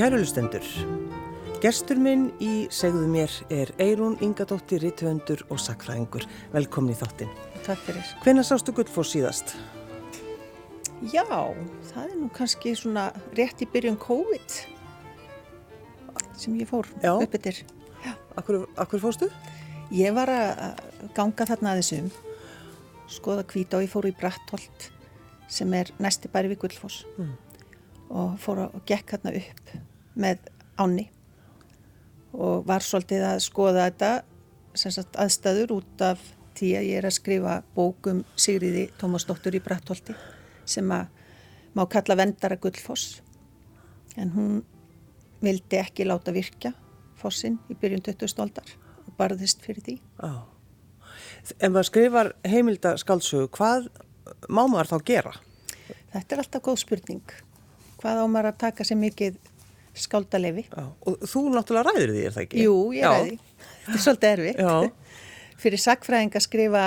Kærulustendur, gestur minn í segðu mér er Eirún Ingadóttir, rittvöndur og sakfræðingur. Velkomin í þáttinn. Takk fyrir. Hvenna sástu Guldfoss síðast? Já, það er nú kannski svona rétt í byrjun COVID sem ég fór Já. upp yfir. Akkur, akkur fórstu? Ég var að ganga þarna aðeins um, skoða hvita og ég fór í Brattholt sem er næsti bæri við Guldfoss Mm. og fór að gekk þarna upp með áni og var svolítið að skoða þetta sem sagt aðstæður út af því að ég er að skrifa bókum Sigriði Tómasdóttur í Brattholti sem að má kalla vendara Guldfoss en hún vildi ekki láta virka fossin í byrjun 20. aldar og barðist fyrir því. Já. En maður skrifar heimilda skáldsögu, hvað má maður þá gera? Þetta er alltaf góð spurning. Hvað á maður að taka sér mikið skáldalefi? Já. Og þú náttúrulega ræður því, er það ekki? Jú, ég Já. ræði. Þetta er svolítið erfitt. Já. Fyrir sakfræðing að skrifa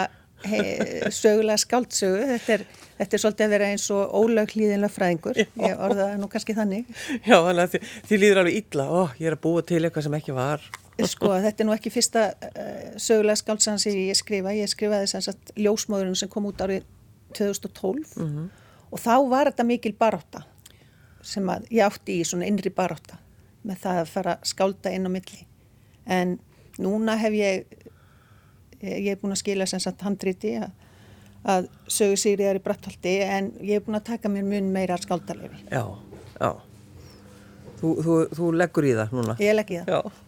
sögulega skáldsögu, þetta er, þetta er svolítið að vera eins og ólöglíðinlega fræðingur. Já. Ég orða það nú kannski þannig. Já, þannig að þið, þið líður alveg illa, ó, ég er að búa til eitthvað sem ekki var. Sko, þetta er nú ekki fyrsta uh, sögulega skáldsagan sem ég skrifa. Ég skrifaði sem sagt ljósmóðurinn sem kom út árið 2012 Mhm. og þá var þetta mikil barátta sem að ég átti í svona innri barátta með það að fara að skálda inn á milli. En núna hef ég, ég er búin að skila sem sagt handriti að, að sögu Sigriðar í Brattholti en ég er búin að taka mér mun meira skáldalefi. Já, já. Þú, þú, þú leggur í það núna. Ég legg í það. Já.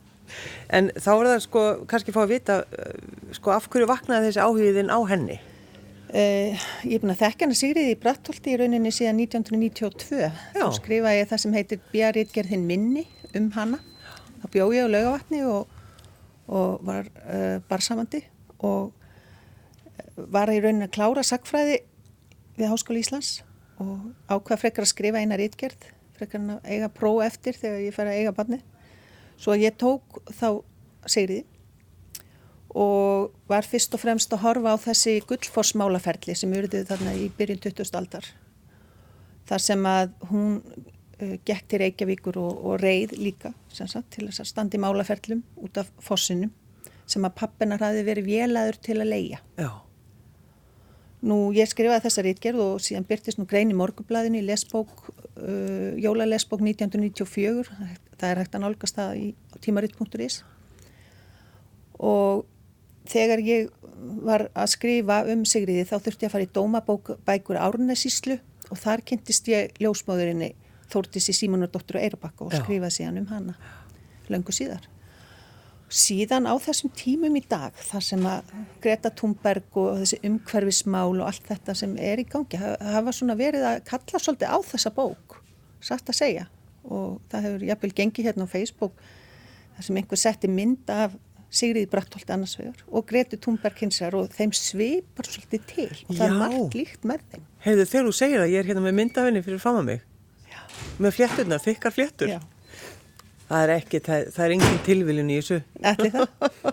En þá er það sko, kannski fá að vita, uh, sko, af hverju vaknaði þessi áhugiðin á henni? Uh, ég er búin að þekka hana Sigriði í Brattholti í rauninni síðan 1992. Já. Þá skrifaði ég það sem heitir Bjarritgerðin minni um hana. Þá bjóð ég á laugavatni og, og var uh, barsamandi og eh, var í rauninni að klára sakfræði við Háskóli Íslands og ákvað frekar að skrifa eina rítgerð, frekar að eiga próf eftir þegar ég fer að eiga barni. Svo ég tók þá Sigriði og var fyrst og fremst að horfa á þessi gullfossmálaferli sem urðið þarna í byrjun 20. aldar. Þar sem að hún uh, gekk til Reykjavíkur og, og reið líka sagt, til þess að standi málaferlum út af fossinum sem að pappinar hafi verið vélaður til að leia. Já. Nú ég skrifaði þessa rítgerð og síðan byrtist nú grein í morgublaðinu í lesbók, uh, jólalesbók 1994, það er hægt að nálgast það í tímaritt.is og þegar ég var að skrifa um Sigriði þá þurfti ég að fara í dómabækur Árnesíslu og þar kynntist ég ljósmáðurinni Þórtis í Símonardóttur og Eirabakka og skrifaði síðan um hana löngu síðar. Síðan á þessum tímum í dag þar sem að Greta Thunberg og þessi umhverfismál og allt þetta sem er í gangi ha- hafa svona verið að kalla svolítið á þessa bók, satt að segja og það hefur jafnvel gengið hérna á Facebook þar sem einhver setti mynd af Sigriði Brattholt annars vegar og Greti Thunberg hins vegar og þeim svipar svolítið til og það Já. er margt líkt með þeim. Heiðu, þegar þú segir að ég er hérna með myndafinni fyrir fram að mig, Já. með flétturnar, þykkar fléttur, Já, það er ekki, það, það er engin tilviljun í þessu. ætli það.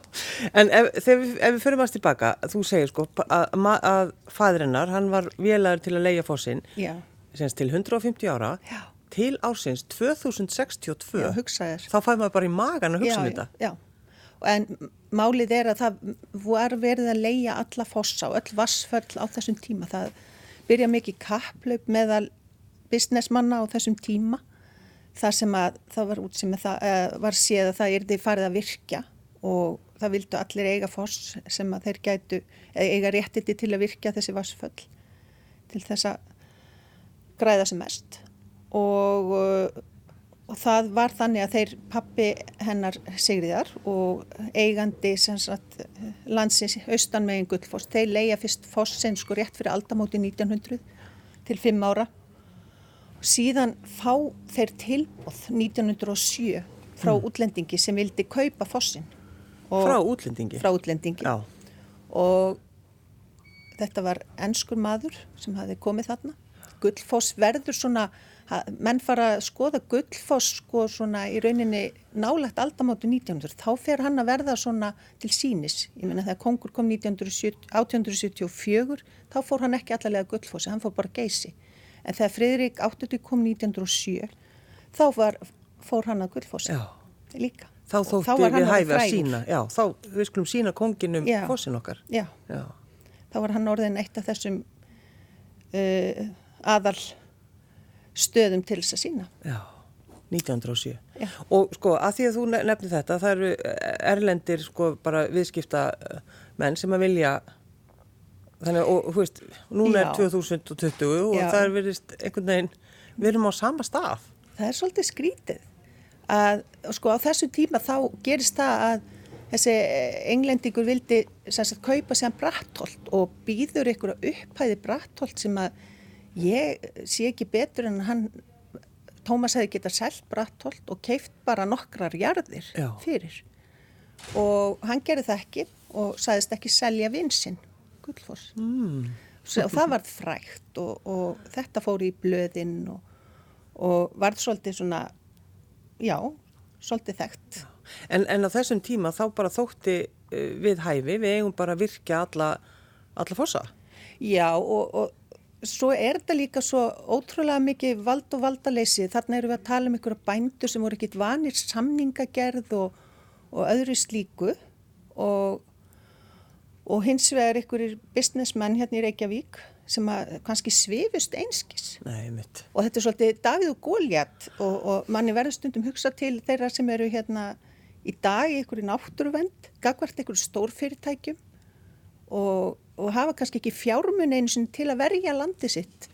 En ef, þegar ef við förum aðst tilbaka, þú segir sko að, að, fæðrennar, hann var vélaður til að leia fósinn, Já, semst til 150 ára, já, til ársins 2062. já, hugsaðir. Þá fæði maður bara í magan að hugsa um já, þetta. Já, en málið er að það var verið að leia alla fossa og öll vassföll á þessum tíma. Það byrja mikið kapplaup meðal businessmanna á þessum tíma. Það sem að það var út sem að það uh, var séð að það er því farið að virkja og það vildu allir eiga foss sem að þeir gætu eh, eiga réttiti til að virkja þessi vassföll til þess að græða sem mest og uh, og það var þannig að þeir pappi hennar Sigriðar og eigandi sagt, landsins austan megin Gullfoss, þeir leia fyrst fossin sko rétt fyrir aldamóti 1900 til 5 ára. Síðan fá þeir tilbúð 1907 frá útlendingi sem vildi kaupa fossin. Og- Frá útlendingi. Frá útlendingi. Já, Og þetta var ennskur maður sem hafi komið þarna. Gullfoss verður svona, menn fara að skoða Gullfoss sko svona í rauninni nálagt aldamóti 1900. Þá fer hann að verða svona til sínis. Ég meina þegar kongur kom 1970 1874, þá fór hann ekki allarlega Gullfossi, hann fór bara geysi. En þegar Friðrik 80 kom 1907, þá var fór hann að Guldfossi Já. líka. Þá hann við hæfi að sína, já, þá við skulum sína konginum Já. fossin okkar. Já, Já, þá var hann orðin eitt af þessum uh, aðal stöðum til þess að sína. já, 1907. Já. Og sko, að því að þú ne- nefnir þetta, það eru erlendir sko bara viðskipta eh, menn sem að vilja, þannig og þú veist, núna er Já. 2020 og Já. það er verið einhvern veginn, við erum á sama stað. Það er svolítið skrítið að sko á þessu tíma þá gerist það að þessi englendingur vildi sem sagt kaupa sér brattolt og býður ykkur að upphæði brattolt sem að ég sé ekki betur en hann Tómas hefði getað selt brattolt og keift bara nokkrar jarðir Já. fyrir og hann gerði það ekki og sagðist ekki selja vinsinn Gullfoss mm. og það var frægt og, og þetta fór í blöðinn og, og varð svolítið svona já, svolítið þekkt En, en á þessum tíma þá bara þótti uh, við hæfi, við eigum bara að virkja alla, alla fossa. Já og, og svo er þetta líka svo ótrúlega mikið vald og valdaleysi. Þarna erum við að tala um einhverja bændur sem voru ekkit vanir samningagerð og, og öðru slíku og, og hins vegar einhverjir businessmenn hérna í Reykjavík sem að kannski svifust einskis. Nei. Og þetta er svolítið Davíð og Góljat og, og manni verður stundum hugsa til þeirra sem eru hérna í dag í einhverju náttúruvend, gagvart einhverju stórfyrirtækjum og, og hafa kannski ekki fjármun einu sinni til að verja landi sitt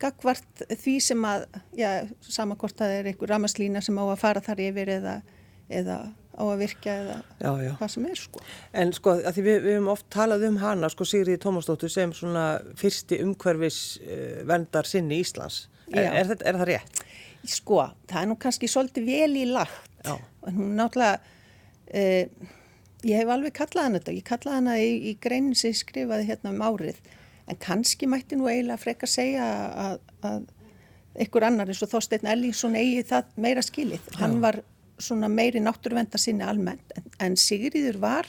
gagvart því sem að, já, sama hvort það er einhver ramaslína sem á að fara þar yfir eða, eða á að virka eða Já, já. hvað sem er sko. En sko, að því við, við höfum oft talað um hana, sko Sigriði Tómasdóttur sem svona fyrsti umhverfis uh, verndar sinni Íslands. Er, er, þetta- er það rétt? Sko, það er nú kannski svolítið vel í lagt. En hún náttúrulega, uh, ég hef alveg kallað hana þetta, ég kallaði hana í, í greinin sem ég skrifaði hérna um árið. En kannski mætti nú eiginlega frekar segja að, að einhver annar eins og Þorsteinn Ellingsson eigi það meira skilið. Hann var svona meiri náttúruvenda sinni almennt. En, en Sigriður var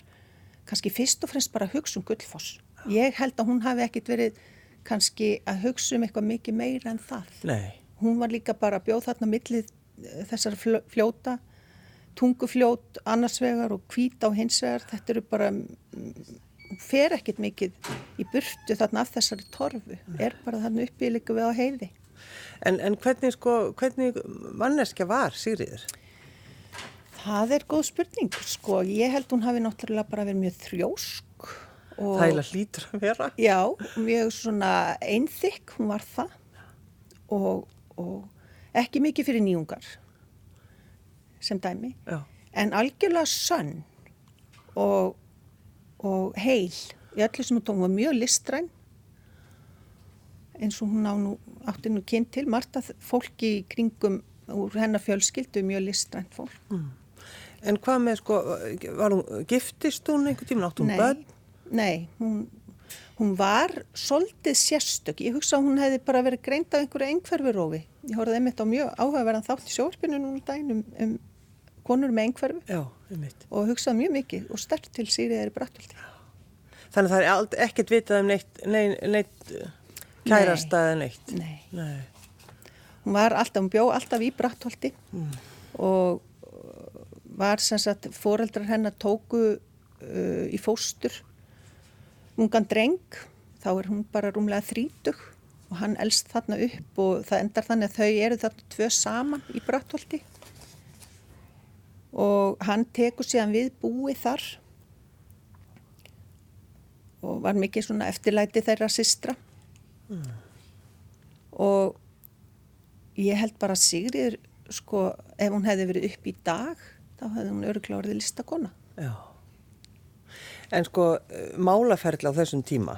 kannski fyrst og fremst bara að hugsa um gullfoss. Ég held að hún hafi ekkit verið kannski að hugsa um eitthvað mikið meira en það Nei. hún var líka bara bjóð þarna millið eh, þessar fl- fljóta tungufljót annars vegar og hvít á hins vegar. Þetta eru bara mm, fer ekkit mikið í burtu þarna af þessari torfu. Er bara þarna uppi líka við á heiði. En, en hvernig sko, hvernig manneskja var Sigriður? það er góð spurning sko. Ég held hún hafi náttúrulega bara verið mjög þrjósk og Það heila hlýtur að vera. Já, mjög svona einþykk, hún var það. Og, og ekki mikið fyrir nýjungar sem dæmi, Já. en algjörlega sönn og, og heil í öllu sem hún tók, hún var mjög listræn eins og hún á nú, átti nú kynnt til, margt að fólki í kringum úr hennar fjölskyldu mjög listrænt fólk. En hvað með sko, var hún, giftist hún einhvern tíma, átt hún Nei, börn? nei hún, hún var svolítið sérstök. Ég hugsa að hún hefði bara verið greind af einhverju einhverfurófi. Ég horfði einmitt á mjög áhugaverðan þátt í sjóarpinu núna daginn um, um konur með einhverfu og hugsaði mjög mikið og stert til Sýriðar í Brattholti. Þannig að það er ekkert vitað um neitt, neitt, neitt uh, kærasta eða neitt. Nei. Nei. Hún var alltaf, hún bjó alltaf í Brattholti og uh, var sem sagt, foreldrar hennar tóku uh, í fóstur ungan dreng, þá er hún bara rúmlega þrítug og hann elst þarna upp og það endar þannig að þau eru þarna tvö saman í Brattholti og hann tekur síðan við búið þar og var mikið svona eftirlæti þeirra systra og ég held bara að Sigriður sko ef hún hefði verið upp í dag þá hefði hún öruglega orðið listakona Já. En sko, málaferðla á þessum tíma.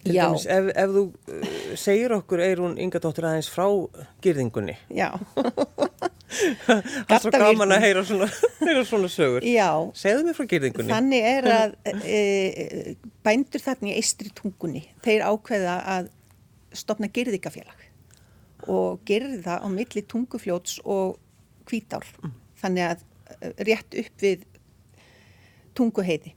Til Já. dæmis, ef, ef þú uh, segir okkur, er hún Inga dóttir aðeins frá gyrðingunni. já, Það er svo gaman að heyra svona, heyra svona sögur. já Segðu mér frá gyrðingunni. þannig er að e, bændur þarna í eistri tungunni þeir ákveða að stopna gyrðingafélag og gyrða á milli tungufljóts og hvítár þannig að e, rétt upp við tunguheiði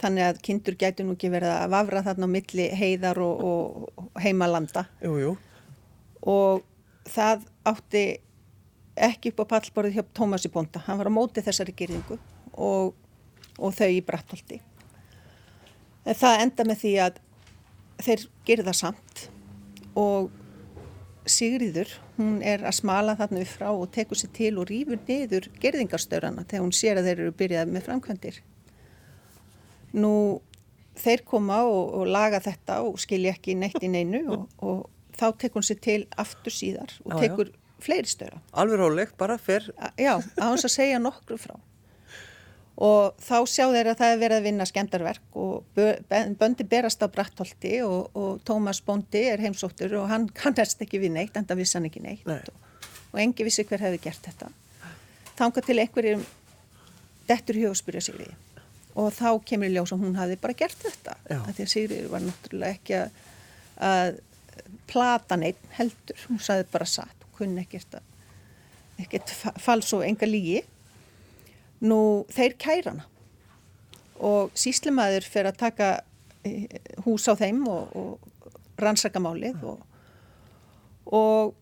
þannig að kindur gætu nú ekki verið að vafra þarna á milli heiðar og, og heimalanda Jú, jú. og það átti ekki upp á pallborðið hjá Tómasi Bonda. Hann var á móti þessari gerðingu og, og þau í Brattholti. En það enda með því að þeir gerða samt og Sigriður, hún er að smala þarna upp frá og tekur sér til og rýfur niður gerðingarstöðrana þegar hún sér að þeir eru byrjað með framkvæmdir. Nú, þeir koma og, og laga þetta og skilja ekki neitt í neinu og, og þá tekur hún sér til aftur síðar og tekur fleiri stöðra. Alveg róleg, bara fyrr. Já, á hans að segja nokkru frá. Og þá sjá þeir að það er verið að vinna skemdarverk og böndi berast á Brattholti og, og Tómas Bóndi er heimsóttur og hann kannast ekki við neitt, enda vissi hann ekki neitt. Nei. Og, og engi vissi hver hefði gert þetta. Þanga til einhverjum dettur í hug og spyrja Sigriði. Og þá kemur í ljós að hún hafi bara gert þetta. Því að Sigriði var náttúrulega ekki að, að plata neitt heldur. Hún saði bara satt, hún kunni ekkert ekkert fa- fals og enga lígi. Nú, þeir kæra hana. Og síslimaður fer að taka eh, hús á þeim og, og rannsaka málið og, og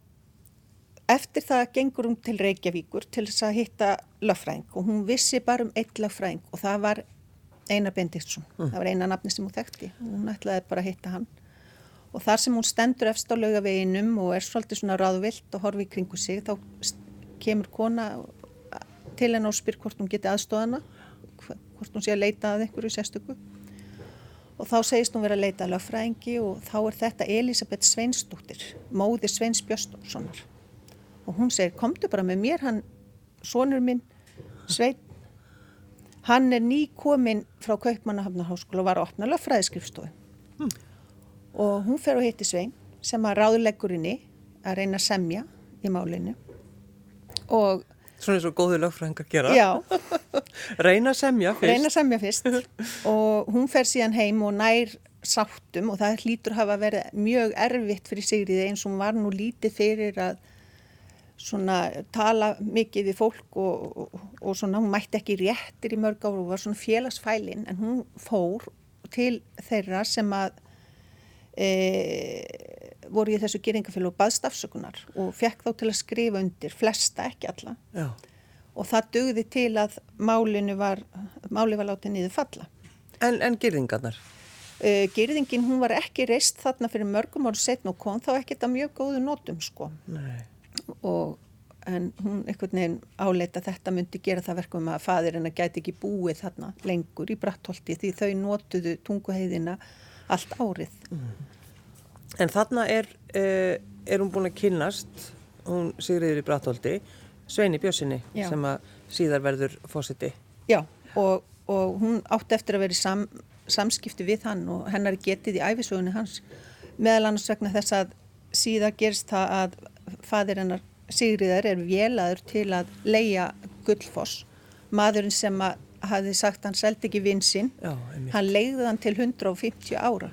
eftir það gengur hún til Reykjavíkur til þess að hitta löffræðing og hún vissi bara um eitt löffræðing og það var Einar Bendiktsson, það var eina nafni sem hún þekkti. Hún ætlaði bara að hitta hann og þar sem hún stendur efst á laugaveginum og er svolítið svona ráðvilt og horfi í kringu sig þá kemur kona til henn og spyr hvort hún geti aðstóðana hvort hún sé að leita að einhverju sérstöku. Og þá segist hún vera að leita að lögfræðingi og þá er þetta Elisabeth Sveinsdóttir móðir Sveins Björnssonar og hún segir komdu bara með mér hann, sonur minn Svein hann er ný komin frá Kaupmannahafnarháskóla og var að opna lögfræðiskrifstofu og hún fer og hitti Svein sem að ráðuleggur henni að reyna að semja í málinu og Svona eins og góðu lögfræðingar gera. já, Reyna að semja fyrst. reyna að semja fyrst og hún fer síðan heim og nær sáttum og það hlýtur hafa verið mjög erfitt fyrir Sigriði eins og hún var nú lítið fyrir að svona tala mikið við fólk og, og, og svona hún mætti ekki réttir í mörg ára og var svona félagsfælin en hún fór til þeirra sem að e, voru í þessu geringafélag og baðst afsökunar og fekk þá til að skrifa undir, flesta ekki alla Já. og það dugði til að málinu var, máli var látið niður falla. En, en gyrðingarnar? Uh, Gyrðingin hún var ekki reist þarna fyrir mörgum ára setn og kom þá ekkert að mjög góðu nótum sko Nei. og en hún einhvern veginn áleita þetta myndi gera það verkum að fadirinn að gæti ekki búið þarna lengur í Brattholti því þau notuðu tunguheiðina allt árið. En þarna er, uh, er hún búin að kynnast, hún Sigriður í Brattholti, Sveini Já. sem að síðar verður fósiti. Já og, og hún átti eftir að vera í sam, samskipti við hann og hennar getið í æfisögunni hans meðal annars vegna þess að síðar gerist það að fadir hennar Sigriðar er vélaður til að leia Gullfoss maðurinn sem að hafði sagt hann seldi ekki vinsinn Já, hann leiði hann til 150 ára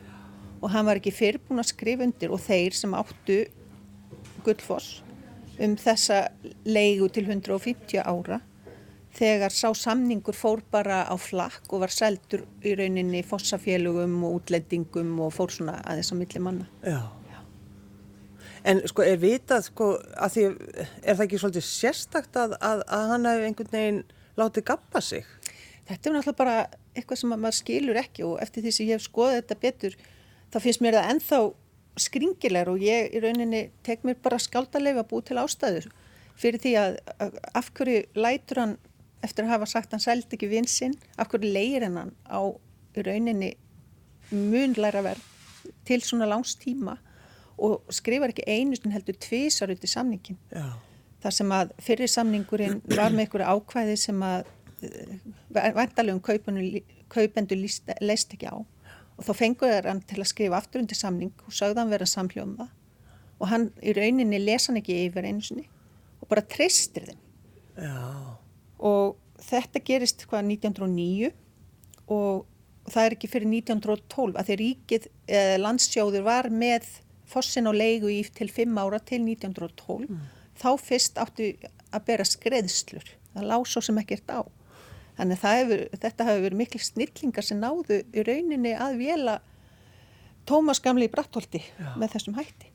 og hann var ekki fyrirbúin að skrifa undir og þeir sem áttu Gullfoss um þessa leigu til 150 ára þegar sá samningur fór bara á flakk og var seldur í rauninni fossafélugum og útlendingum og fór svona aðeins á milli manna. Já. En sko er vitað, sko, að því, er það ekki svolítið sérstakt að, að, að hann hefur einhvern veginn látið gappa sig? Þetta er náttúrulega bara eitthvað sem að maður skilur ekki og eftir því sem ég hef skoðað þetta betur þá finnst mér það ennþá skringilegur og ég í rauninni tek mér bara skáldalega að búi til ástæður fyrir því að, að af hverju lætur hann eftir að hafa sagt hann seldi ekki vinsinn, af hverju leir hann á í rauninni munlæra verð til svona langs tíma og skrifar ekki einu sem heldur tvísar út í samningin Já. þar sem að fyrir samningurinn var með einhverju ákvæði sem að vandalegum kaupendur leist ekki á. Og þá fenguð er hann til að skrifa aftur undir samning og sagði hann vera samhljóma og hann í rauninni lesa hann ekki yfir einu sinni og bara treystir þeim. Já. og þetta gerist hvað 1909 og það er ekki fyrir 1912 að því ríkið eh, landsjóður var með fossin og leigu í til 5 ára til 1912 þá fyrst áttu að bera skreðslur það lág svo sem ekkert á þannig hefur, þetta hefur verið miklu snillingar sem náðu í rauninni að vela Tómas gamli í Brattholti með þessum hætti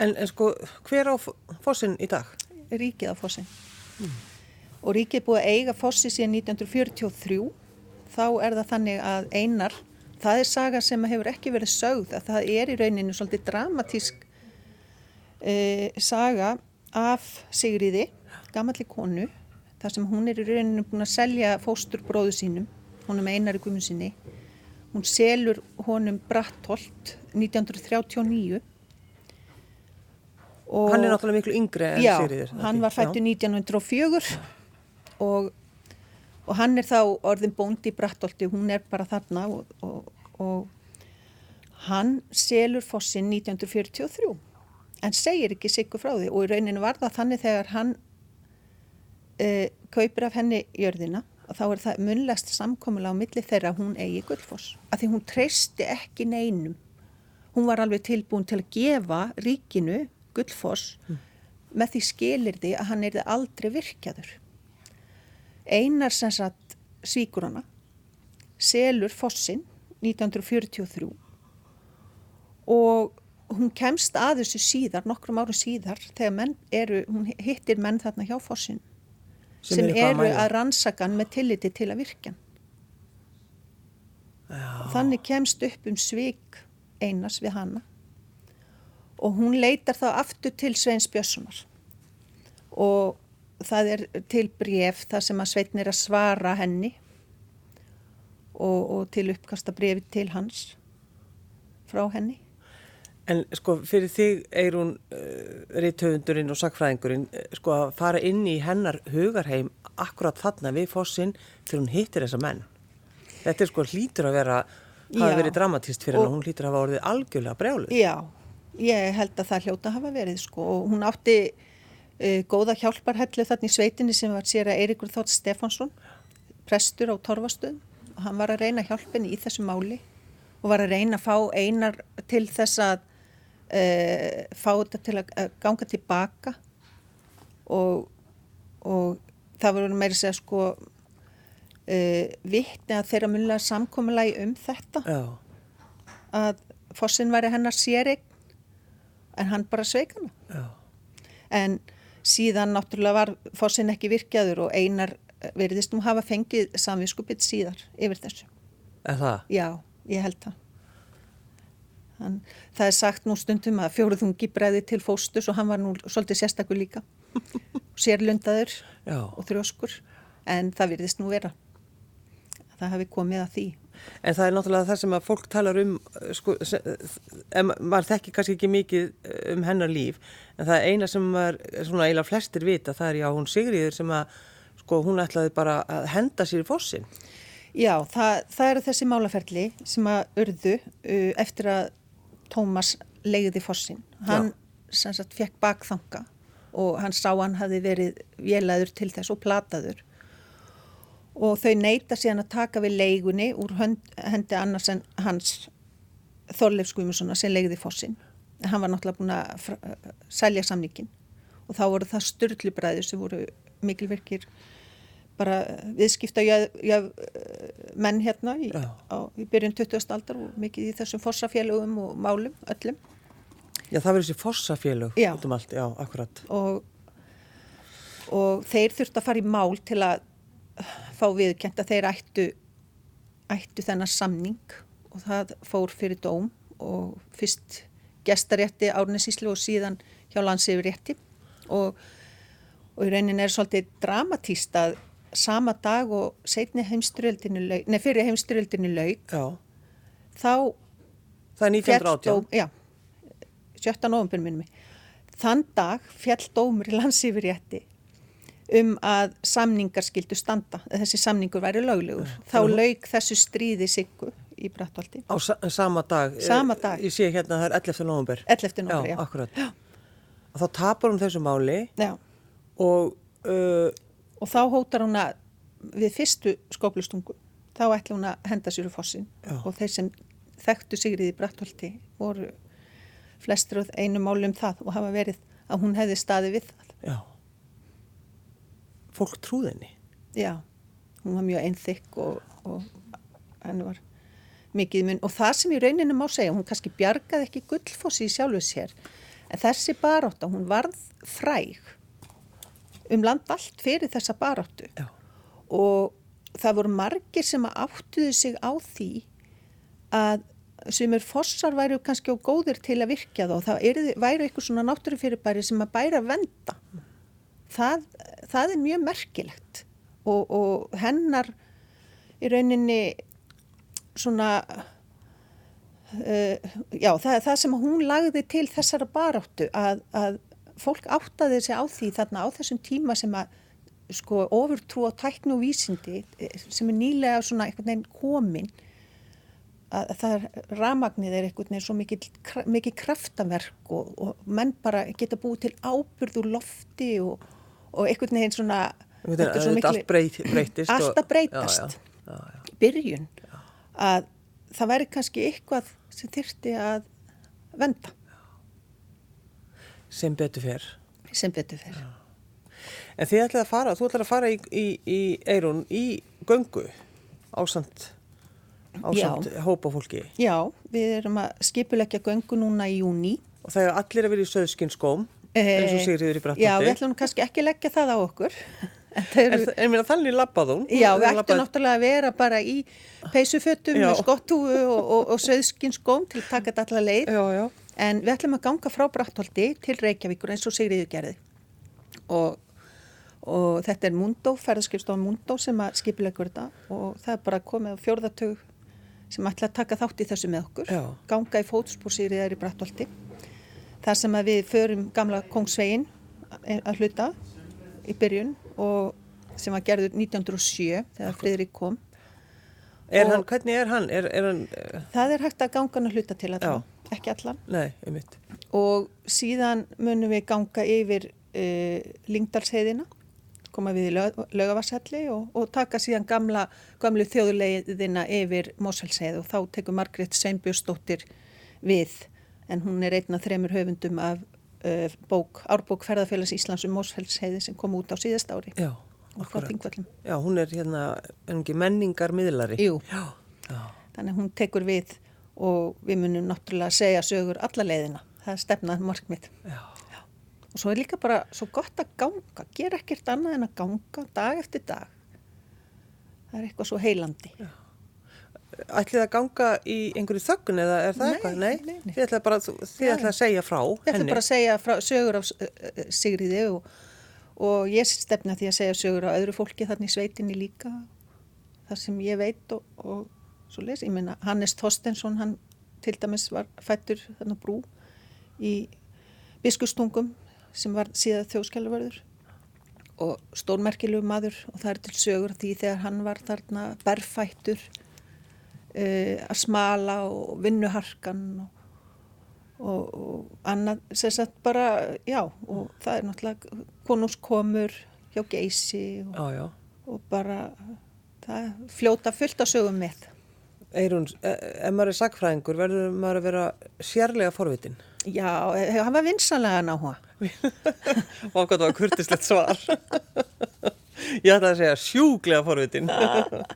En, en sko, hver á f- fossinn í dag? ríkið á fossin. Mm. Og ríkið búið að eiga fossi síðan 1943. Þá er það þannig að einar, það er saga sem hefur ekki verið sögð að það er í rauninu svolítið dramatísk e, saga af Sigriði, gammalli konu, þar sem hún er í rauninu búin að selja fósturbróðu sínum, honum einar í gumunsinni. Hún selur honum Brattholt 1939 Og hann er náttúrulega miklu yngri en já, Sigriður. Já, hann var fættu 1904 og, og hann er þá orðin bóndi í Brattolti, hún er bara þarna og, og, og hann selur fossin 1943 en segir ekki sikku frá því og í rauninu var það þannig þegar hann uh, kaupir af henni jörðina og þá er það munlegst samkomulega á milli þeirra hún eigi gullfoss af því hún treysti ekki neinum hún var alveg tilbúin til að gefa ríkinu Guldfoss mm. með því skilirði að hann erði aldrei virkjaður. Einar sem sagt svíkur hana, selur Fossin 1943 og hún kemst að þessu síðar, nokkrum áru síðar, þegar menn eru, hún hittir menn þarna hjá Fossin sem, sem eru að rannsakan með tilliti til að virkja. Þannig kemst upp um svik einas við hanna og hún leitar þá aftur til Sveins Björnssonar. Og það er til bref þar sem að Svein er að svara henni. Og, og til uppkasta brefi til hans frá henni. En sko fyrir þig er hún uh, eh, reythöfundurinn og sakfræðingurinn uh, sko að fara inn í hennar hugarheim akkurat þarna við fósinn til hún hittir þessa menn. Þetta er sko hlýtur að vera, hafa verið dramatist fyrir henn og hún hlýtur að hafa orðið algjörlega brjáluð. Já, Ég held að það hljóta hafa verið sko og hún átti uh, góða hjálparhellu þarna í sveitinni sem var sér að Eirikur Þótt Stefánsson, prestur á Torfastöðum og hann var að reyna hjálpinni í þessu máli og var að reyna að fá einar til þess að uh, fá þetta til að ganga tilbaka og, og það voru meiri segja sko uh, vittni að þeirra munlega samkomiðlagi um þetta Já. að fossin væri hennar sérign en hann bara sveik hana Já. en síðan náttúrulega var fórsinn ekki virkjaður og einar eh, veriðist um hafa fengið samvinskupitt síðar yfir þessu Er það? Já, ég held það hann, Það er sagt nú stundum að fjóruðungi breiði til fóstus og hann var nú svolítið sérstakur líka. Sérlundaður Já. og þrjóskur. En það veriðist nú vera. Það hafi komið að því. En það er náttúrulega það sem að fólk talar um, sko, sem, maður þekki kannski ekki mikið eh, um hennar líf, en það er eina sem maður, svona eiginlega flestir vita, það er já, hún Sigriður sem að, sko, hún ætlaði bara að henda sér í fossin. Já, það, það eru þessi málaferli sem að urðu uh, eftir að Tómas leiði fossin. Hann, sem sagt, fekk bakþanga og hann sá hann hafi verið vélæður til þess og plataður og þau neyta síðan að taka við leigunni úr hendi annars en hans Þorleif Skuimussona sem leiði fossin. Hann var náttúrulega búin að selja samningin og þá voru það störtlubræður sem voru mikilverkir bara viðskipta menn hérna í, á, í byrjun 20. aldar og mikið í þessum fossafélögum og málum öllum. Já það verður þessi fossafélög út um allt, já, akkurat. Og, og þeir þurft að fara í mál til að fá viðkjent að þeir ættu, ættu þennar samning og það fór fyrir dóm og fyrst gestarétti árnesíslu og síðan hjá landsifrétti og, og í raunin er svolítið dramatíst að sama dag og setni heimstyrjöldinu laug, nei fyrir heimstyrjöldinu laug já. þá það er 1918 já, 17. ofnbjörn minnum þann dag fjall dómur í landsifrétti um að samningar skildu standa, þessi samningur væri löglegur. Þá laug þessu stríði siggu í Brattvaldi. Á sa sama dag? Sama dag. Ég sé hérna það er 11. november. 11. november, já. Já, akkurat. Já. Þá tapar hún þessu máli já. og... Uh, og þá hótar hún að við fyrstu skóplustungu, þá ætla hún að henda sér úr fossin. Og þeir sem þekktu Sigriði Brattvaldi voru flestir einu máli um það og hafa verið að hún hefði staði við það. Já. Fólk trúðinni. Já, hún var mjög einþykk og, og henni var mikið mun. Og það sem í rauninu má segja, hún kannski bjargaði ekki gullfossi í sjálfu sér, en þessi baróta, hún varð fræg um land allt fyrir þessa baráttu. Já. og það voru margir sem áttuðu sig á því að sem er fossar væru kannski á góðir til að virkja þá, það er, væru eitthvað svona náttúrufyrirbæri sem að bæra venda það, það er mjög merkilegt. Og, og hennar í rauninni svona uh, já, það er það sem hún lagði til þessara baráttu að, að fólk áttaði sig á því þarna á þessum tíma sem að sko ofurtrú á tæknu og vísindi eh, sem er nýlega svona einhvern veginn komin að það er ramagnið er einhvern veginn svo mikið, mikið kraftaverk og, og menn bara geta búið til ábyrð úr lofti og, og einhvern veginn svona Þetta er breyt, breytist. Alltaf breytast. Já, já, já, byrjun að það væri kannski eitthvað sem þyrti að venda. Sem betur fyrr. Sem betur fyrr. En þið ætlaði að fara, þú ætlaði að fara í, í, í Eirún í göngu ásand, ásand hópa fólki. Já, við erum að skipulegja göngu núna í júni. Og það er allir að vera í söðskinskóm, eins og Sigriður í Brattaldi. Já, við ætlum kannski ekki að leggja það á okkur. En, er, en mér að þannig lappað hún? Já, við ættum náttúrulega að vera bara í peysufötum skottúu og, og, og söðskinskóm til að taka þetta allar leið. Já, já. En við ætlum að ganga frá Brattholti til Reykjavíkur eins og Sigriður gerði. Og, og þetta er Mundó, ferðarskipstofan Mundó sem að skipilegur þetta og það er bara komið á fjórðartög sem ætla að taka þátt í þessu með okkur. Já. Ganga í fótspór Sigriðar í Brattholti. Það sem að við förum gamla Kongsvegin að hluta í byrjun og sem var gerður 1907 þegar Fridrik kom. Er hann, hvernig er hann? Er, er hann Það er hægt að ganga hann að hluta til allan, ekki allan. Nei, um mitt. Og síðan munum við ganga yfir uh, Lingdalsheiðina, koma við í lög, lögavarshalli og, og taka síðan gamla, gamlu þjóðuleiðina yfir Mosfellsheið og þá tekur Margrét Sveinbjörnsdóttir við en hún er einna þremur höfundum af uh, bók, árbók ferðarfélags Íslands um Mosfellsheiði sem kom út á síðast ári Já. Já, hún er hérna engi menningar miðlari. Jú, Já, já. þannig að hún tekur við og við munum náttúrulega segja sögur alla leiðina. Það er stefnað markmið. Já. Og svo er líka bara svo gott að ganga, gera ekkert annað en að ganga dag eftir dag. Það er eitthvað svo heilandi. Já. Ætlið að ganga í einhverju þöggun eða er það Nei, eitthvað? nei, nei. Þið ætlið bara, þið ætlið að segja frá Ég ætla henni. bara að segja frá, sögur af uh, Sigriði og, og ég stefna því að segja sögur á öðru fólki þannig sveitinni líka. Það sem ég veit og, og svo les. Ég meina Hannes Þorstensson, hann til dæmis var fættur þarna brú í biskustungum sem var síðan þjóðskjálfurður og stórmerkilegu maður og það er til sögur því þegar hann var þarna berfættur uh, að smala og vinnuharkan og, og, og annað sem sagt bara, já, og það er náttúrulega konungskomur hjá geysi og, og bara það fljóta fullt á sögum með. Eirún, e- ef maður er sakfræðingur verður maður að vera sérlega forvitin. Já, eh, hann var vinsanlega náhuga. Og hvað það var kurtislegt svar. Ég ætla að segja sjúglega forvitin.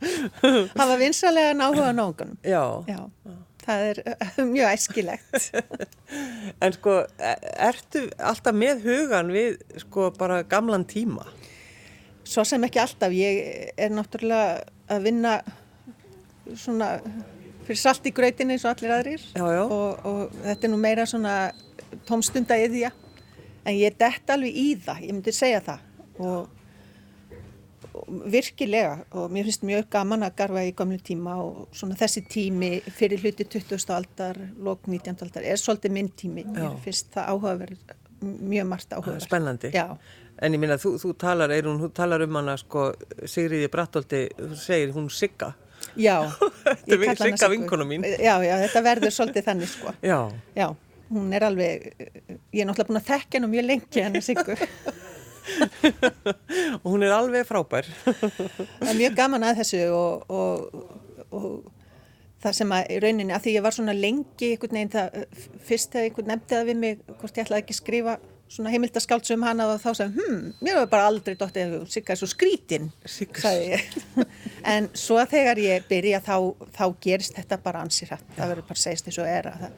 Hann var vinsanlega náhuga náunganum. Já. Já, það er eh, mjög æskilegt. En sko, e- ertu alltaf með hugan við sko bara gamlan tíma? Svo sem ekki alltaf, ég er náttúrulega að vinna svona fyrir salt í gröytinni eins og allir aðrir Já, já. Og, og þetta er nú meira svona tómstunda yðja en ég dett alveg í það, ég myndi segja það og, og virkilega og mér finnst mjög gaman að garfa í gamlu tíma og svona þessi tími fyrir hluti 20. aldar, lók 19. aldar er svolítið minn tími, mér finnst það áhugaverð, mjög margt áhugaverð. Spennandi. Já. En ég minna, þú, þú talar, Eirún, þú talar um hana sko, Sigriði Brattolti, þú segir hún Sigga. Já, Þetta er ég kalla hana Sigga vinkona mín. Já, já, þetta verður svolítið þannig sko. Já. Já, hún er alveg, ég er náttúrulega búin að þekka hennu mjög lengi henni Siggu. Og hún er alveg frábær. Það er mjög gaman að þessu og, og, og það sem að í rauninni, að því ég var svona lengi einhvern veginn það, fyrst þegar einhvern nefndi það við mig, hvort ég ætlaði ekki að skrifa svona heimildaskáldsu um hana og þá sagði, hm, mér var bara aldrei dóttið Sigga er svo skrítin, Sigga. sagði ég. En svo þegar ég byrja þá, þá gerist þetta bara ansir hætt, það verður bara segist eins og er að það,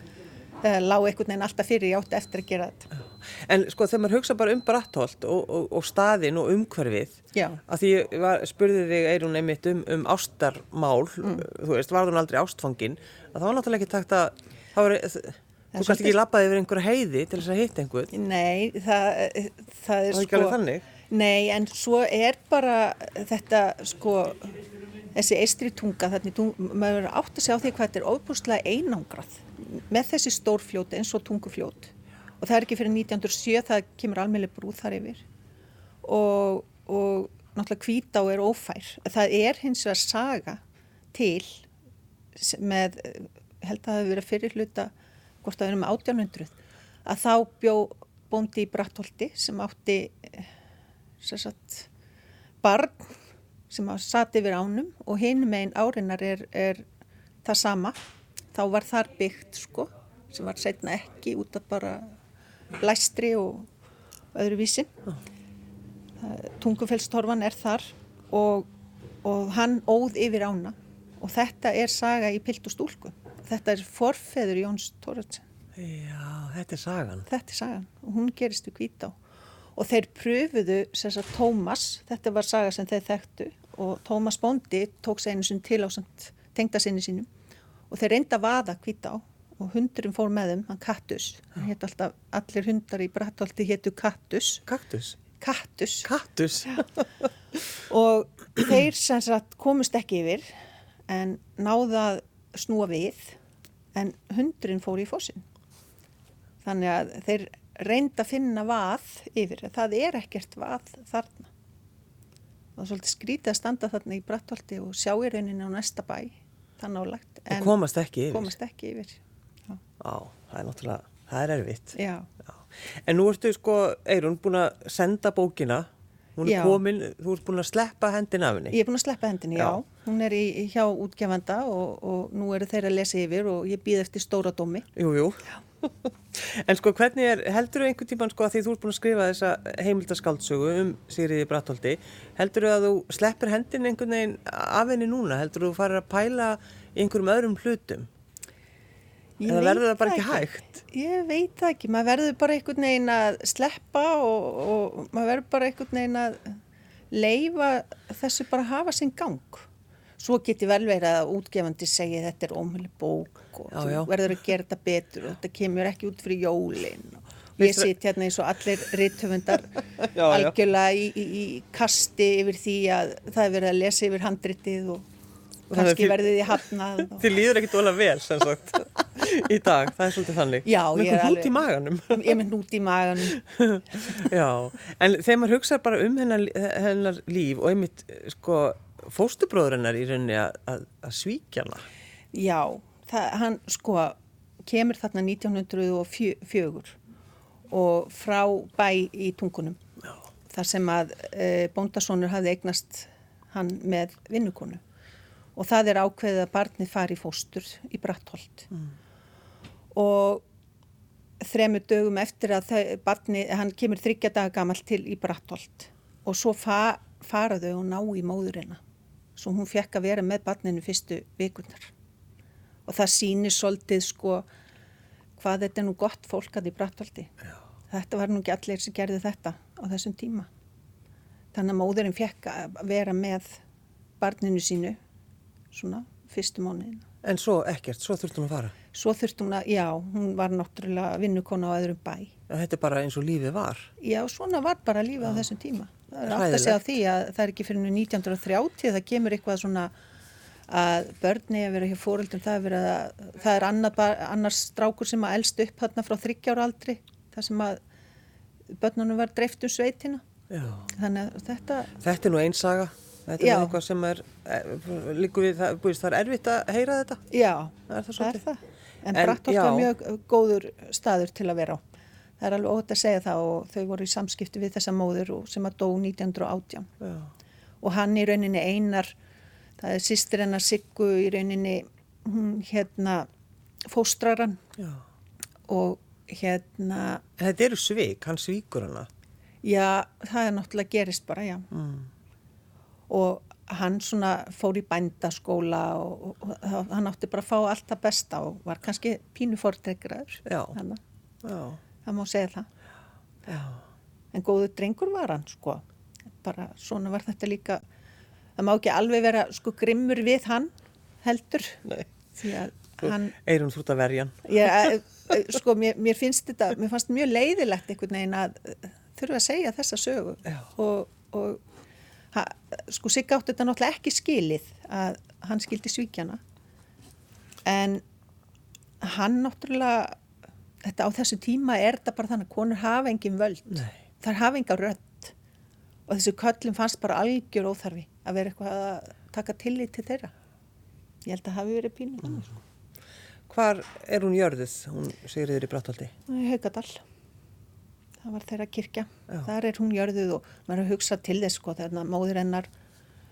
það lág einhvern veginn alltaf fyrir ég átti eftir að gera þetta. En sko þegar maður hugsa bara um Brattholt og, og, og staðin og umhverfið, Já. að því var, spurði þig Eirún einmitt um, um ástarmál, Mm. þú veist, var hún aldrei ástfangin, að það var náttúrulega ekki takt að, það var, þú kannski ekki labbaði yfir einhverja heiði til þess að hitta einhvern, Nei, það, það er það er ekki sko... alveg þannig. Nei, en svo er bara þetta sko, þessi eistri tunga, þannig tung, maður átti að segja á því hvað þetta er ofbúslega einangrað með þessi stórfljót eins og tungufljót og það er ekki fyrir 1907 það kemur almeinlega brúð þar yfir og, og náttúrulega hvítá er ófær. Það er hins vegar saga til með, held að það hefur verið fyrir hluta, hvort það er um 1800, að þá bjó bóndi í Brattholti sem átti sagt, barn sem að sati yfir ánum og hinn megin árinar er, er það sama. Þá var þar byggt sko, sem var setna ekki út af bara blæstri og öðru vísi. Tungufellstorfan er þar og, og hann óð yfir ána og þetta er saga í pilt og stúlku. Þetta er forfeður Jóns Tóratsen. Já, þetta er sagan. Þetta er sagan og hún gerist við hvítá. Og þeir pröfuðu sem sagt Tómas, þetta var saga sem þeir þekktu og Tómas Bondi tók sig einu sinni til á tengda sinni sínum og þeir reynda að vaða hvítá og hundurinn fór með þeim, hann Kattus. Hann hétt alltaf, allir hundar í Brattholti héttu Kattus. Kaktus. Kattus. Kaktus. og þeir sem sagt komust ekki yfir en náða snúa við en hundurinn fór í fósinn þannig að þeir reynda að finna vað yfir það er ekkert vað þarna það er svolítið skrítið að standa þarna í Brattholti og sjá í rauninni á næsta bæ það nálagt En komast ekki yfir. komast ekki yfir já, Já, það er náttúrulega, það er erfitt. já. Já. En nú ertu sko, Eirún, búin að senda bókina, hún er Já. komin, þú ert búin að sleppa hendin af henni. Ég er búin að sleppa hendinni, já. Já. Hún er í, hjá útgefanda og, og nú eru þeir að lesa yfir og ég býð eftir stóra dómi. Jú, jú. En sko, hvernig er, heldur þú einhvern tíman sko að því þú ert búin að skrifa þessa heimildaskaldsögu um Sigriði Brattholti, heldur þú að þú sleppir hendin einhvern veginn af henni núna, heldur þú farir að pæla einhverjum öðrum hlutum? Ég Eða verður það bara ekki hægt? Ég veit það ekki, maður verður bara einhvern veginn að sleppa og, og maður verður bara einhvern veginn að leifa þessu bara að hafa sinn gang. Svo geti vel verið að útgefandi segja þetta er ómjölu bók og Já, þú já. verður að gera þetta betur og þetta kemur ekki út fyrir jólinn. og Ég sitt hérna eins og allir já. algjörlega í, í, í kasti yfir því að það er verið að lesa yfir handritið og kannski því- verðið í hafnað. og- Þið líður ekkit ólega vel, sem sagt, í dag, það er svolítið þannig. Já, ég er alveg- maganum. Ég með nút í maganum. Já, en þegar maður hugsa bara um hennar, hennar líf og einmitt, sko, fóstubróður hennar í rauninni að, svíkja hana. Já, það, hann sko kemur þarna 1904 og frá bæ í tungunum. Já. Þar sem að e, bóndasónur hafði eignast hann með vinnukonu. Og það er ákveðið að barnið fari fóstur í Brattholt. Og þremur dögum eftir að þau, barni, hann kemur þryggja daga gamall til í Brattholt og svo fa, fara þau og ná í móðurina svo hún fekk að vera með barninu fyrstu vikunar og það sýnir svolítið sko hvað þetta er nú gott fólk að í Brattholti þetta var nú ekki allir sem gerði þetta á þessum tíma þannig að móðurinn fekk að vera með barninu sínu svona fyrstu mánuðina En svo ekkert, svo þurfti hún að fara. Svo þurfti hún að, já, hún var náttúrulega vinnukona á öðrum bæ. En þetta er bara eins og lífið var. Já, svona var bara lífið á þessum tíma. Átt að segja því að það er ekki fyrir nú 1930 það kemur eitthvað svona að börni að vera hjá fóreldum, það það er annar, annars strákur sem að elst upp þarna frá þryggjára aldri, það sem að börnunum var dreift um sveitina. Já. Þannig að þetta, Þetta er nú einsaga. Þetta er eitthvað sem er, líku við, það, búist, það er erfitt að heyra þetta. já, Það er það það er það. En, En, já. var mjög góður staður til að vera á. Það er alveg ótt að segja það og þau voru í samskipti við þessa móður sem að dó 1918. Já. og hann í rauninni einar það er sýstir hennar Siggu í rauninni hún hérna fóstraran Já. og hérna þetta eru svik, hann svíkur hana. já, það er náttúrulega gerist bara, já Mm. og hann svona fór í bændaskóla og, og, og hann átti bara að fá allt það besta og var kannski pínu fordregraður Já. Já. Að það má segja það Já. En góðu drengur var hann, sko. Bara svona var þetta líka, það má ekki alveg vera, sko, grimmur við hann heldur. Nei. Því að hann, Eirun þú ert að verja hann. ég, eh, sko, mér, mér finnst þetta, mér fannst mjög leiðilegt einhvern veginn að þurfa að segja þessa sögu. Já. Og, og ha, sko, Sigga átti þetta náttúrulega ekki skilið að hann skildi svíkjana. En hann náttúrulega, þetta á þessu tíma er þetta bara þannig að konur hafa engin völd. Nei. Það hafa enga rödd. Og þessu köllum fannst bara algjör óþarfi að vera eitthvað að taka tillit til þeirra. Ég held að hafi verið pínu þannig. sko. Hvar er hún jörðuð? Hún sigriður í Brattaldi. Haugadal. Það var þeirra kirkja. Já. Þar er hún jörðuð og maður er að hugsa til þess sko þegar móður hennar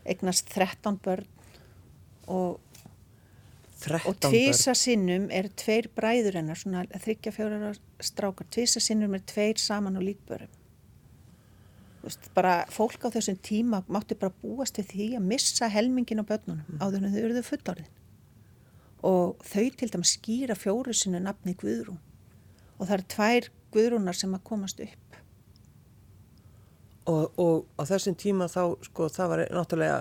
eignast 13 börn og, 13 og tvisa sinnum er tveir bræður hennar, svona þryggja fjórar strákar, tvisa sinnum er tveir saman og líkbörum. Bara fólk á þessum tíma mátti bara búast við því að missa helmingin á börnunum áður en þau eruðu fullorðin. Og þau til dæmis skýra fjóru sinu nafni Guðrún. Og það eru tvær Guðrúnar sem að komast upp. Og, og á þessum tíma þá, sko, það var náttúrulega,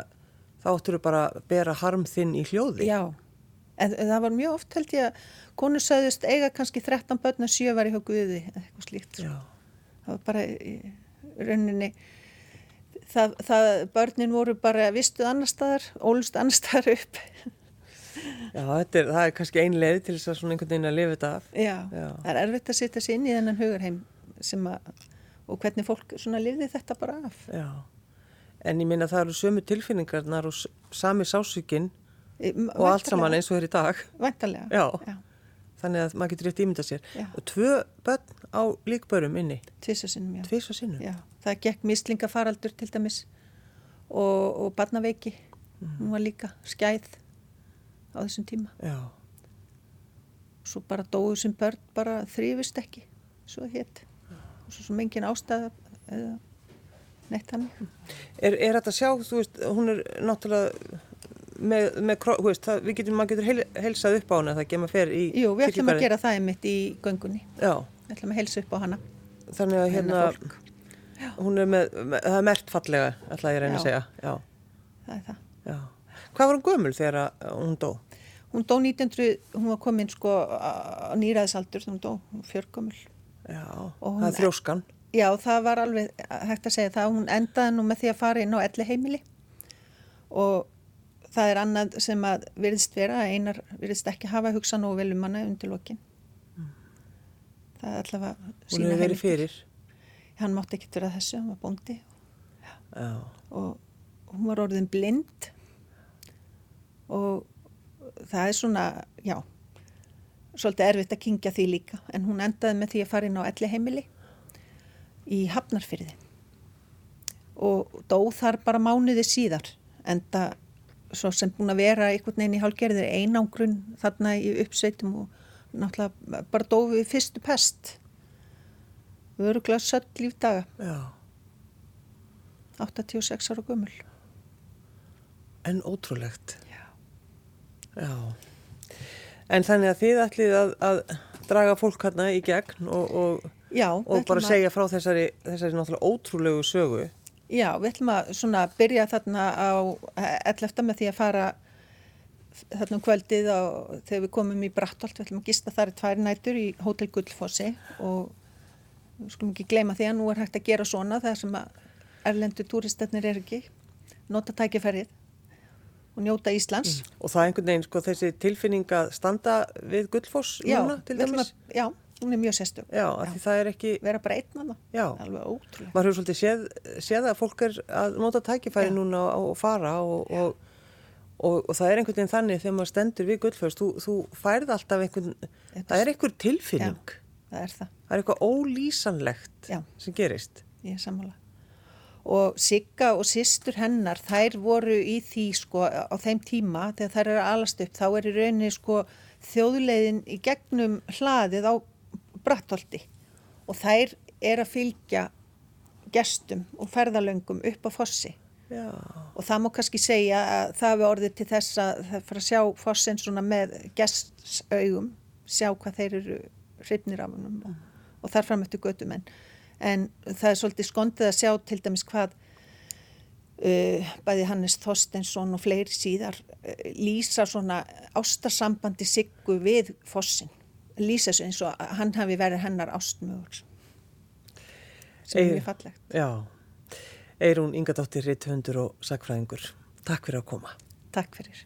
þá áttur bara að bera harm þinn í hljóði. Já, en það var mjög oft held ég að konur sögðust eiga kannski 13 börn og 7 var í hjá Guði eitthvað slíkt. Já. Það var bara í rauninni, það, það, börnin voru bara vistuð annar staðar, ólust annar staðar upp. Já, er, það er kannski ein leið til þess að svona einhvern veginn að lifa þetta af. Já, Já. það er erfitt að setja sig inn í þennan hugarheim sem að, og hvernig fólk svona lifði þetta bara af. Já. En ég minna það eru sömu tilfinningarnar og sami sásökin og allt saman eins og er í dag. Væntalega. Já. Já, Þannig að maður getur rétt ímynda sér. Já. Og tvö börn á líkbörum inni, tvisa sinnum, já. tvís og sinnum. Já, það gekk mislingafaraldur til dæmis og, og barnaveiki, hún var líka skæð á þessum tíma. Já. Svo bara dóðu sem börn bara þrýfist ekki, svo hétt. Og svo sem engin ástæða eða neitt hann. Er, er þetta sjá, þú veist, hún er náttúrulega með, með veist, það, við getum, maður getur heil, heilsað upp á hana það gemma fer í Jú, við ætlum að gera það einmitt í göngunni. Já, Við ætlum að heilsa upp á hana. þannig að hérna, hún er með, með, það er mert fallega, ætla ég að reyna að Já. segja. Já, Það er það. já. Hvað var hún gömul þegar að hún dó? Hún dó 1900, hún var komin sko á nýræðisaldur, hún dó fjörgumul. Já, Og hún- það er þrjóskan. Já, það var alveg hægt að segja það. Hún endaði nú með því að fara inn á elli heimili og það er annað sem að virðist vera að einar virðist ekki hafa hugsað nú vel um hana undir lokin. Það er allavega Hún hefur verið fyrir. Hann mátti ekkert vera þessu, hann var bóndi. Já, og hún var orðin blind. Og það er svona, já, svolítið erfitt að kingja því líka. En hún endaði með því að fara inn á elli heimili í Hafnarfyrði og dó þar bara mánuði síðar enda svo sem búin að vera einhvern veginn í hálgerðir einangrun þarna í uppsveitum og náttúrulega bara dó við fyrstu pest vöruglega söll lífdaga já. 86 ára gömul En ótrúlegt. Já. Já. En þannig að þið ætlið að, að draga fólk hérna í gegn og, og, Já, og við bara segja frá þessari, þessari náttúrulega ótrúlegu sögu. Já, við ætlum að svona byrja þarna á 11. með því að fara þarna um kvöldið á, þegar við komum í Brattolt, við ætlum að gista þar í tvær nætur í Hótel Gullfossi og við skulum ekki gleyma því að nú er hægt að gera svona það sem að erlendu túristarnir er ekki, nota tækifærið og njóta Íslands. Og það er einhvern veginn, sko, þessi tilfinning að standa við Gullfoss Já, núna, til dæmis. að, já, hún er mjög. Já, ekki, Vera bara einn að það, já, alveg ótrúlega. maður hefur svolítið séð, séð að fólk er að nota tækifæri Já. núna og, fara og, og, og, og það er einhvern veginn þannig þegar maður stendur við Gullfoss, þú, þú færð alltaf einhvern, Þetta- það er einhver tilfinning, Það er það. það er eitthvað ólýsanlegt Já. sem gerist. Ég er sammála. Og Sigga og systur hennar, þær voru í því sko á þeim tíma þegar þær eru að alast upp, þá er í rauninni sko þjóðleiðin í gegnum hlaðið á Brattholti. Og þær er að fylgja gestum og ferðalöngum upp á fossi. Já, Og það má kannski segja að það hefur orðið til þess að það fara að sjá fossin svona með gestsaugum, sjá hvað þeir eru hrifnir af honum og, og þar fram eftir göttum en, en það er svolítið skondið að sjá til dæmis hvað uh, bæði Hannes Þorstensson og fleiri síðar uh, lýsa svona ástarsambandi siggu við fossin lýsa þessu eins og hann hafi verið hennar ástmögur sem er mjög fallegt. Já, Eirún Ingadóttir, Ritthundur og Sakfræðingur. Takk fyrir að koma. Takk fyrir.